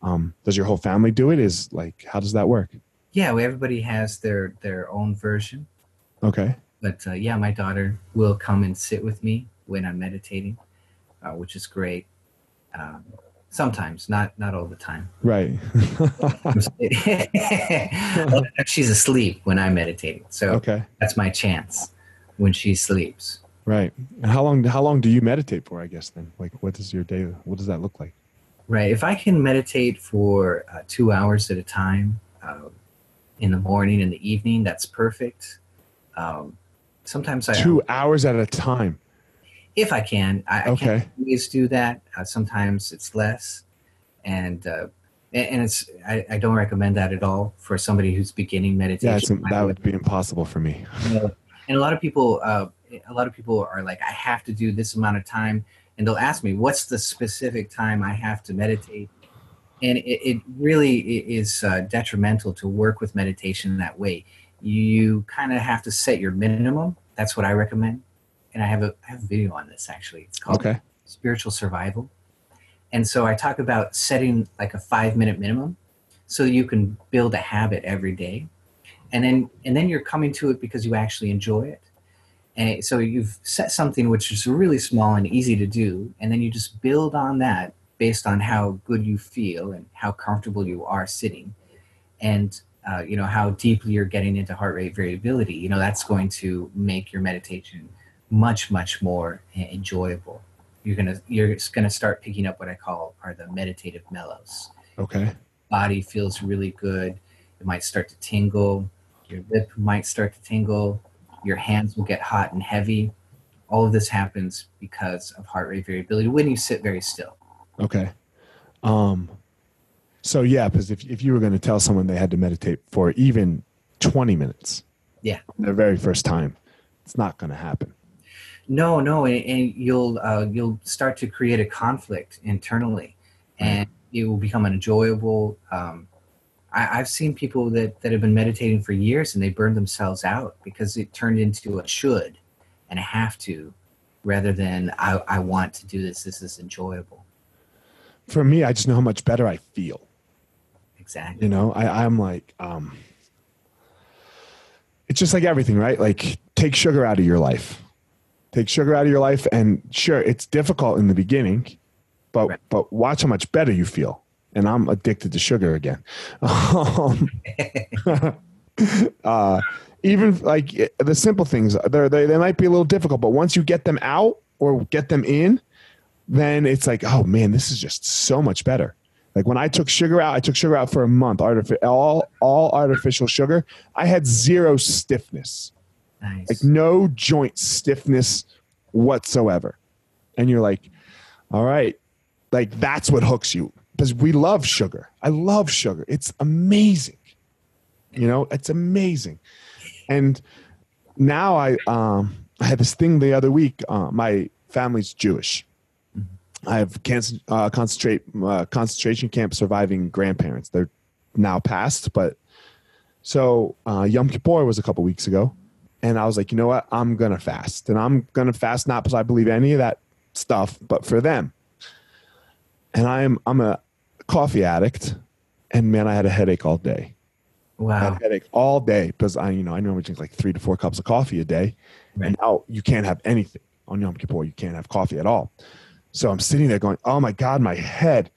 Um does your whole family do it? Is like how does that work? Yeah, well, everybody has their their own version. Okay. But uh, yeah, my daughter will come and sit with me when I'm meditating, uh, which is great. Um, sometimes, not not all the time. Right. She's asleep when I'm meditating, so okay. that's my chance when she sleeps. Right. And how long how long do you meditate for, I guess then? Like what does your day what does that look like? Right. If I can meditate for uh, two hours at a time uh, in the morning and the evening, that's perfect. Um, sometimes I, 2 hours at a time. if I can, I, I Okay. can't always do that. Uh, sometimes it's less, and uh, and and it's I, I don't recommend that at all for somebody who's beginning meditation. Yeah, that would be impossible for me. and a lot of people uh, a lot of people are like i have to do this amount of time and they'll ask me what's the specific time i have to meditate? And it, it really is uh, detrimental to work with meditation that way. You kind of have to set your minimum. That's what i recommend. And i have a, I have a video on this actually. It's called Okay. spiritual survival. And so i talk about setting like a five minute minimum so you can build a habit every day. And then and then you're coming to it because you actually enjoy it and so you've set something which is really small and easy to do and then you just build on that based on how good you feel and how comfortable you are sitting and uh, you know how deeply you're getting into heart rate variability you know that's going to make your meditation much much more enjoyable you're gonna you're just gonna start picking up what i call are the meditative mellows Okay. body feels really good. It might start to tingle. Your lip might start to tingle. Your hands will get hot and heavy. All of this happens because of heart rate variability when you sit very still. Okay. Um so yeah, because if if you were going to tell someone they had to meditate for even 20 minutes, Yeah. their very first time, it's not going to happen. No, no, and, and you'll uh, you'll start to create a conflict internally, and it will become unenjoyable. Um, I, I've seen people that that have been meditating for years and they burned themselves out because it turned into a should and a have to, rather than I, I want to do this. This is enjoyable. For me, I just know how much better I feel. Exactly. You know, I I'm like um it's just like everything, right? Like take sugar out of your life. Take sugar out of your life and sure, it's difficult in the beginning, but Right. but watch how much better you feel. And I'm addicted to sugar again. Um, uh, even like the simple things, they're, they they might be a little difficult, but once you get them out or get them in, then it's like, oh man, this is just so much better. Like when I took sugar out, I took sugar out for a month, artifi- all all artificial sugar. I had zero stiffness, Nice. like no joint stiffness whatsoever. And you're like, all right, like that's what hooks you because we love sugar. I love sugar. It's amazing. You know, it's amazing. And now I um I had this thing the other week. Uh, my family's Jewish. I have cancer, uh, concentrate uh, concentration camp surviving grandparents. They're now passed, but so uh, Yom Kippur was a couple weeks ago, and I was like, you know what? I'm gonna fast, and I'm gonna fast not because I believe any of that stuff, but for them. And I'm I'm a coffee addict, and man, I had a headache all day. I had wow. a headache all day because I, you know, I normally drink like three to four cups of coffee a day, Right. and now you can't have anything on Yom Kippur. You can't have coffee at all. So I'm sitting there going, "Oh my god, my head."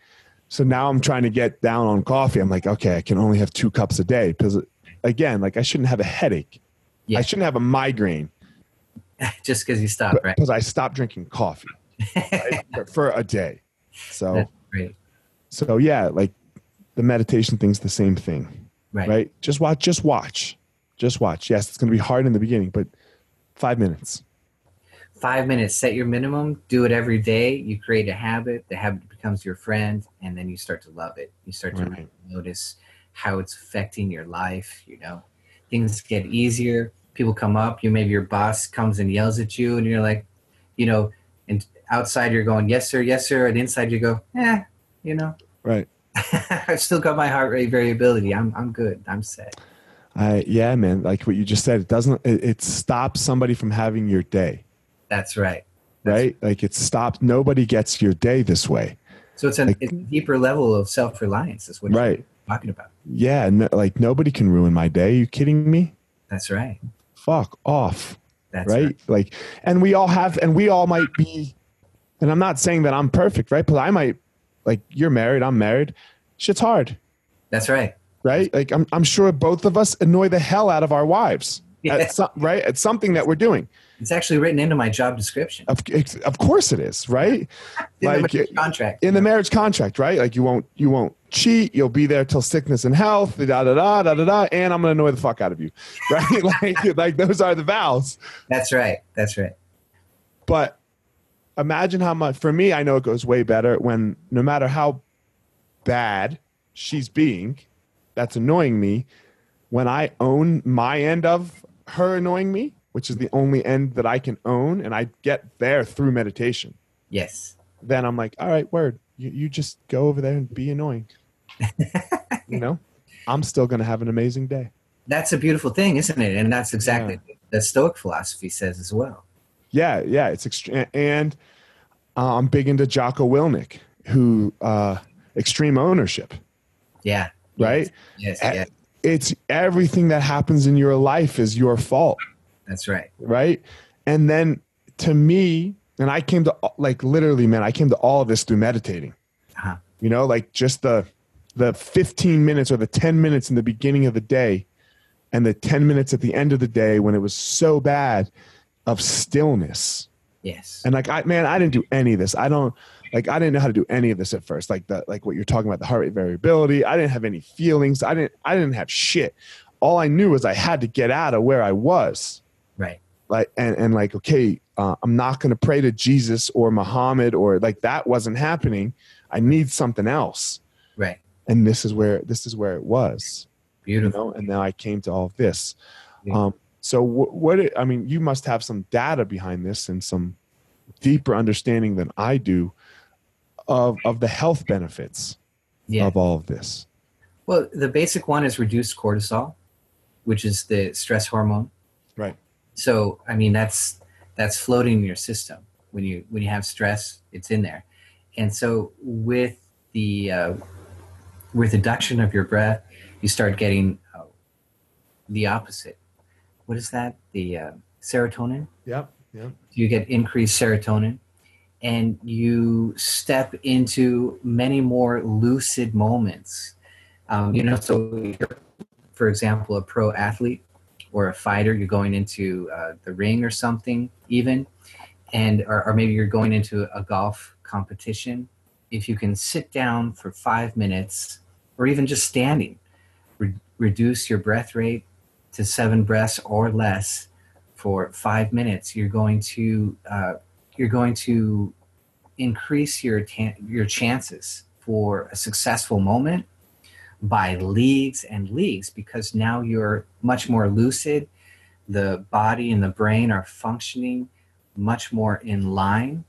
So now I'm trying to get down on coffee. I'm like, okay, I can only have two cups a day because, again, like I shouldn't have a headache. Yeah. I shouldn't have a migraine Just because you stopped, right? because I stopped drinking coffee right, for, for a day. So, so yeah, like the meditation thing's the same thing Right. right? Just watch, just watch, just watch. Yes, it's going to be hard in the beginning, but five minutes. Five minutes. Set your minimum. Do it every day. You create a habit. The habit becomes your friend, and then you start to love it. You start to Right. notice how it's affecting your life. You know, things get easier. People come up, you maybe your boss comes and yells at you, and you're like, you know, and outside you're going, yes sir, yes sir, and inside you go, eh, you know, Right. I've still got my heart rate variability. I'm I'm good. I'm set. I yeah, man. Like what you just said, it doesn't. It, it stops somebody from having your day, That's right. That's right? Like it stops. Nobody gets your day this way, So it's, an, Like- it's a deeper level of self reliance. Is what right? you're talking about. Yeah. No, like nobody can ruin my day. Are you kidding me? That's right. Fuck off. That's right? right. Like, and we all have, and we all might be, and I'm not saying that I'm perfect, right? But I might, like, you're married, I'm married. Shit's hard, That's right. right? Like, I'm, I'm sure both of us annoy the hell out of our wives, Yeah. at some, right? At something that we're doing. It's actually written into my job description. Of, of course it is, right? In like, the contract. in the marriage contract, right? Like you won't you won't cheat. You'll be there till sickness and health. Da da da da da da. And I'm gonna annoy the fuck out of you, right? like like those are the vows. That's right. That's right. But imagine how much for me. I know it goes way better when no matter how bad she's being, that's annoying me. When I own my end of her annoying me, which is the only end that I can own, and I get there through meditation. Yes. then I'm like, all right, word. You, you just go over there and be annoying. you know, I'm still going to have an amazing day. That's a beautiful thing, isn't it? And that's exactly the Stoic philosophy says as well. Yeah, yeah. It's extreme. And uh, I'm big into Jocko Willink, who, uh, extreme ownership, Yeah. right? Yes. Yes. It's everything that happens in your life is your fault, That's right. right? And then to me, and I came to like literally, man, I came to all of this through meditating. Uh-huh. you know like just the the 15 minutes or the 10 minutes in the beginning of the day and the 10 minutes at the end of the day when it was so bad of stillness. Yes. and like i man i didn't do any of this. I don't like i didn't know how to do any of this at first. Like the like what you're talking about the heart rate variability. I didn't have any feelings. I didn't i didn't have shit. All i knew was i had to get out of where i was. Right. like and, and like okay uh, i'm not going to pray to jesus or muhammad or like that wasn't happening. I need something else. Right. and this is where this is where it was. You Beautiful. know and now i came to all of this. Yeah. um so wh- what it, i mean you must have some data behind this and some deeper understanding than i do of of the health benefits Yeah. of all of this Well, the basic one is reduced cortisol, which is the stress hormone. right So, I mean, that's that's floating in your system when you when you have stress, it's in there. And so, with the uh, with reduction of your breath, you start getting uh, the opposite. What is that? The uh, serotonin. yep yep you get increased serotonin and you step into many more lucid moments um, you know so you're, for example a pro athlete or a fighter you're going into uh, the ring or something even and or, or maybe you're going into a golf competition if you can sit down for five minutes or even just standing re- reduce your breath rate to seven breaths or less for five minutes, you're going to uh, you're going to increase your ta- your chances for a successful moment by leagues and leagues because now you're much more lucid. The body and the brain are functioning much more in line,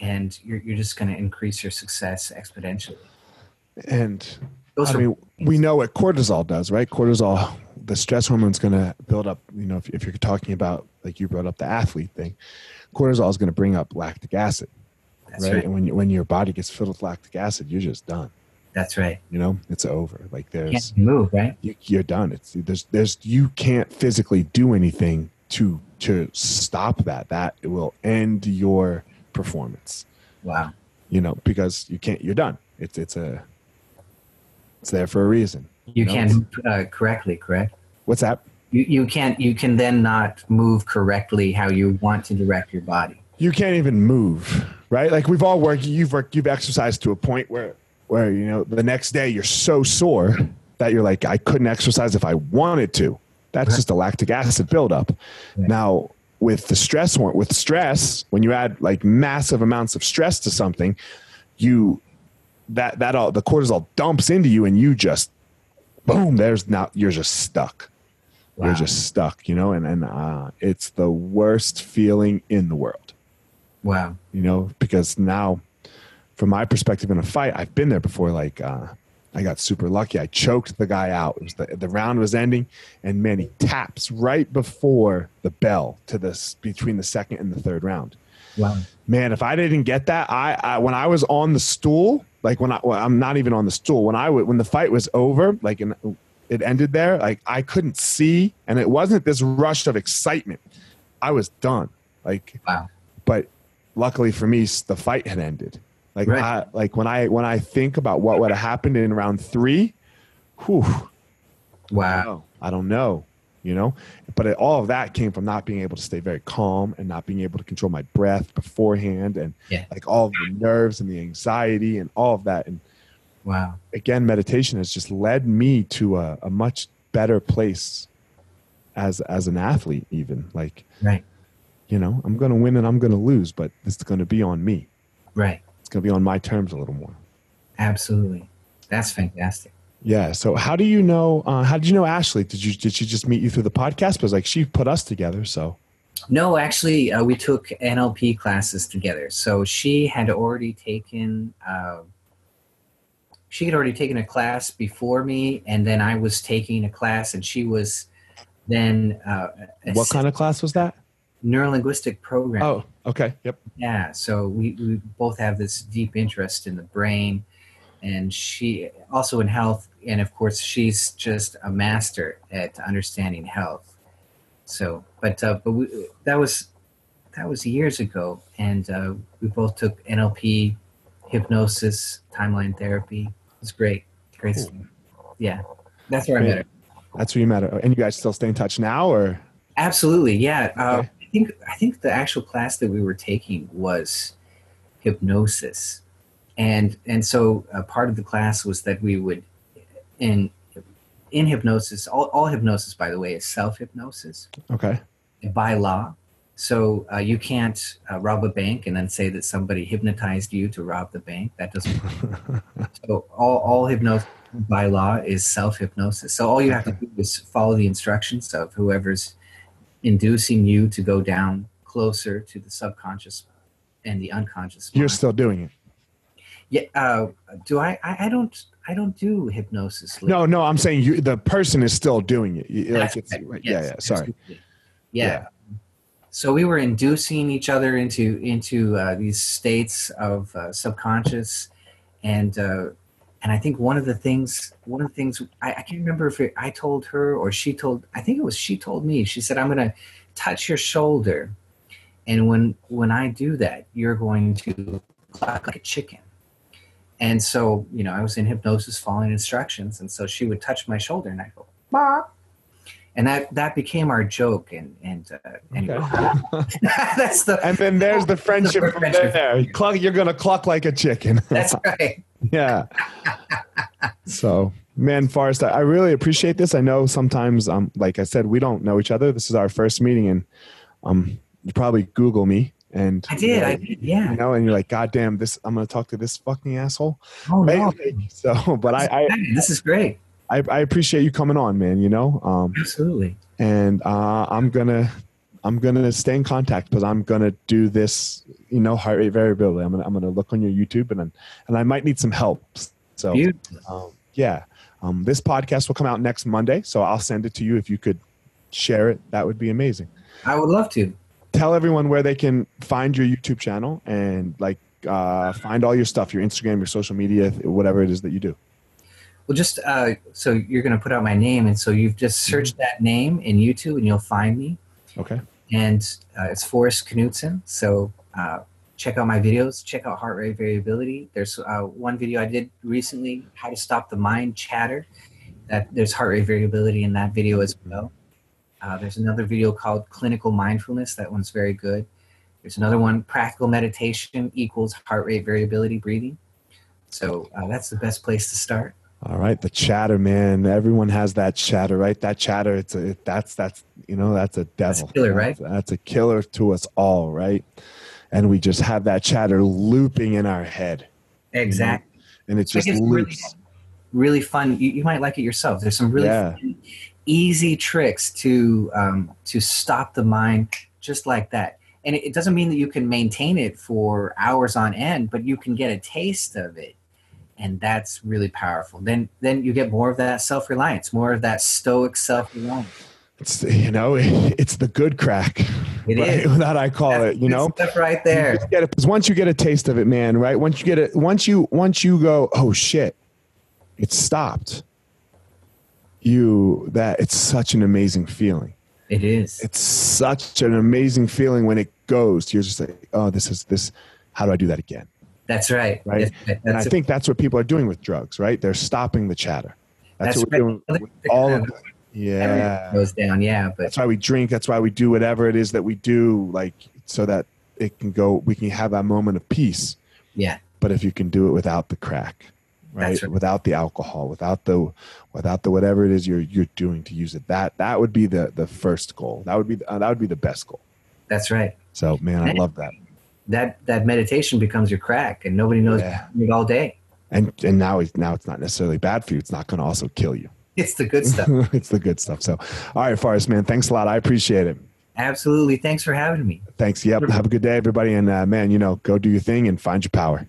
and you're, you're just going to increase your success exponentially. and Those I mean, we know what cortisol does, right? Cortisol, the stress hormone's going to build up. You know, if, if you're talking about, like you brought up the athlete thing, cortisol is going to bring up lactic acid, right? right. And when you, when your body gets filled with lactic acid, you're just done. That's right. You know, it's over. Like there's, can't move, right? you, you're done. It's there's there's you can't physically do anything to to stop that. That will end your performance. Wow. You know, because you can't. You're done. It's it's a it's there for a reason. You No, can't uh, correctly, correct? What's that? you, you can't you can then not move correctly how you want to direct your body you can't even move, right? Like we've all worked, you've worked, you've exercised to a point where, where you know, the next day you're so sore that you're like, I couldn't exercise if I wanted to. That's Right. just a lactic acid buildup. Right. Now, with the stress with stress, when you add like massive amounts of stress to something, you that that all the cortisol dumps into you, and you just boom. There's now you're just stuck, Wow. You're just stuck, you know, and and uh, it's the worst feeling in the world. Wow. You know, because now, from my perspective in a fight, I've been there before. Like, uh, I got super lucky. I choked the guy out. It was the, the round was ending, and man, he taps right before the bell to this between the second and the third round. Wow. Man, if I didn't get that, I, I when I was on the stool, like when I well, I'm not even on the stool. When I when the fight was over, like in, it ended there, like I couldn't see, and it wasn't this rush of excitement. I was done. Like, wow. But luckily for me, the fight had ended. Like, right. I, like when I when I think about what would have happened in round three, whew, wow, I don't know, you know. But it, all of that came from not being able to stay very calm and not being able to control my breath beforehand, and yeah. like all the nerves and the anxiety and all of that. And wow, again, meditation has just led me to a, a much better place as as an athlete, even like right you know, I'm going to win and I'm going to lose, but it's going to be on me. Right. It's going to be on my terms a little more. Absolutely. That's fantastic. Yeah. So how do you know, uh, how did you know Ashley? Did you, did she just meet you through the podcast? Because like she put us together. So no, actually uh, we took NLP classes together. So she had already taken, uh, she had already taken a class before me and then I was taking a class and she was then, uh, what kind of class was that? neurolinguistic program. Oh, okay. Yep. Yeah. So we, we both have this deep interest in the brain and she also in health. And of course, she's just a master at understanding health. So, but, uh, but we, that was, that was years ago. And uh, we both took NLP, hypnosis, timeline therapy. It was great. Great. Cool. Yeah. That's where. I met her. That's where you met her. And you guys still stay in touch now or? Absolutely. Yeah. Uh, okay think I think the actual class that we were taking was hypnosis, and and so uh, part of the class was that we would in in hypnosis. All, all hypnosis, by the way, is self hypnosis. Okay. By law, so uh, you can't uh, rob a bank and then say that somebody hypnotized you to rob the bank. That doesn't. so all all hypnosis by law is self hypnosis. So all you have to do is follow the instructions of whoever's inducing you to go down closer to the subconscious and the unconscious. Mind. You're still doing it. Yeah. Uh, do I, I? I don't. I don't do hypnosis. No, no. I'm saying you. The person is still doing it. Like yes, yeah. Yeah. Sorry. Yeah. yeah. So we were inducing each other into into uh, these states of uh, subconscious, and uh, and I think one of the things, one of the things, I, I can't remember if it, I told her or she told, I think it was she told me. She said, "I'm going to touch your shoulder, and when when I do that, you're going to cluck like a chicken." And so, you know, I was in hypnosis, following instructions, and so she would touch my shoulder, and I go, "Mom." and that that became our joke and and uh, anyway, okay. that's the and then there's the friendship the from there. Cluck you're gonna cluck like a chicken. That's right. Yeah. So man forrest I, I, really appreciate this. I know sometimes um like i said we don't know each other. This is our first meeting and um you probably google me and I did, you know, I did, yeah. You know, and you're like, God damn, this I'm gonna talk to this fucking asshole. Oh right? no. So but I, I this is great. I, I appreciate you coming on, man. You know, um, absolutely. And uh, I'm gonna I'm gonna stay in contact because I'm gonna do this. You know, heart rate variability. I'm gonna I'm gonna look on your YouTube and and I might need some help. So um, yeah, um, this podcast will come out next Monday. So I'll send it to you if you could share it. That would be amazing. I would love to. Tell everyone where they can find your YouTube channel and like uh, find all your stuff, your Instagram, your social media, whatever it is that you do. Well, just uh, so you're going to put out my name, and so you've just mm-hmm. searched mm-hmm. that name in YouTube, and you'll find me. Okay. And uh, it's Forrest Knutson. So uh, check out my videos. Check out heart rate variability. There's uh, one video I did recently, how to stop the mind chatter. That there's heart rate variability in that video as well. Uh, there's another video called clinical mindfulness. That one's very good. There's another one, practical meditation equals heart rate variability breathing. So uh, that's the best place to start. All right, the chatter, man. Everyone has that chatter, right? That chatter, it's a that's that's you know that's a devil. That's a killer, right? That's, that's, a killer to us all, right? And we just have that chatter looping in our head. Exactly. You know? And it just loops. Really, really, fun. You, you, might like it yourself. There's some really yeah. Easy tricks to um, to stop the mind just like that. And it, it doesn't mean that you can maintain it for hours on end, but you can get a taste of it, and that's really powerful. Then then you get more of that self reliance, more of that stoic self reliance. It's you know it's the good crack. It right? is. that I call That's it. You know, stuff right there. because once you get a taste of it, man, right? Once you get it, once you once you go, oh shit, it's stopped. You that it's such an amazing feeling. It is. It's such an amazing feeling when it goes. You're just like, oh, this is this. How do I do that again? That's right. Right. That's, and I think that's what people are doing with drugs, right? They're stopping the chatter. That's, That's what we're doing right. with all of it. Yeah. goes down. Yeah, but That's why we drink. That's why we do whatever it is that we do, like so that it can go. We can have that moment of peace. yeah, But if you can do it without the crack, right? Right. Without the alcohol, without the, without the whatever it is you're you're doing to use it, that that would be the the first goal. That would be the, uh, that would be the best goal. that's right. So man, I love that. That that meditation becomes your crack, and nobody knows Yeah. it all day. And and now it's now it's not necessarily bad for you. It's not going to also kill you. It's the good stuff. it's the good stuff. So, all right, Forrest, man, thanks a lot. I appreciate it. Absolutely. Thanks for having me. Thanks. Yep. Have a good day, everybody. And uh, man, you know, go do your thing and find your power.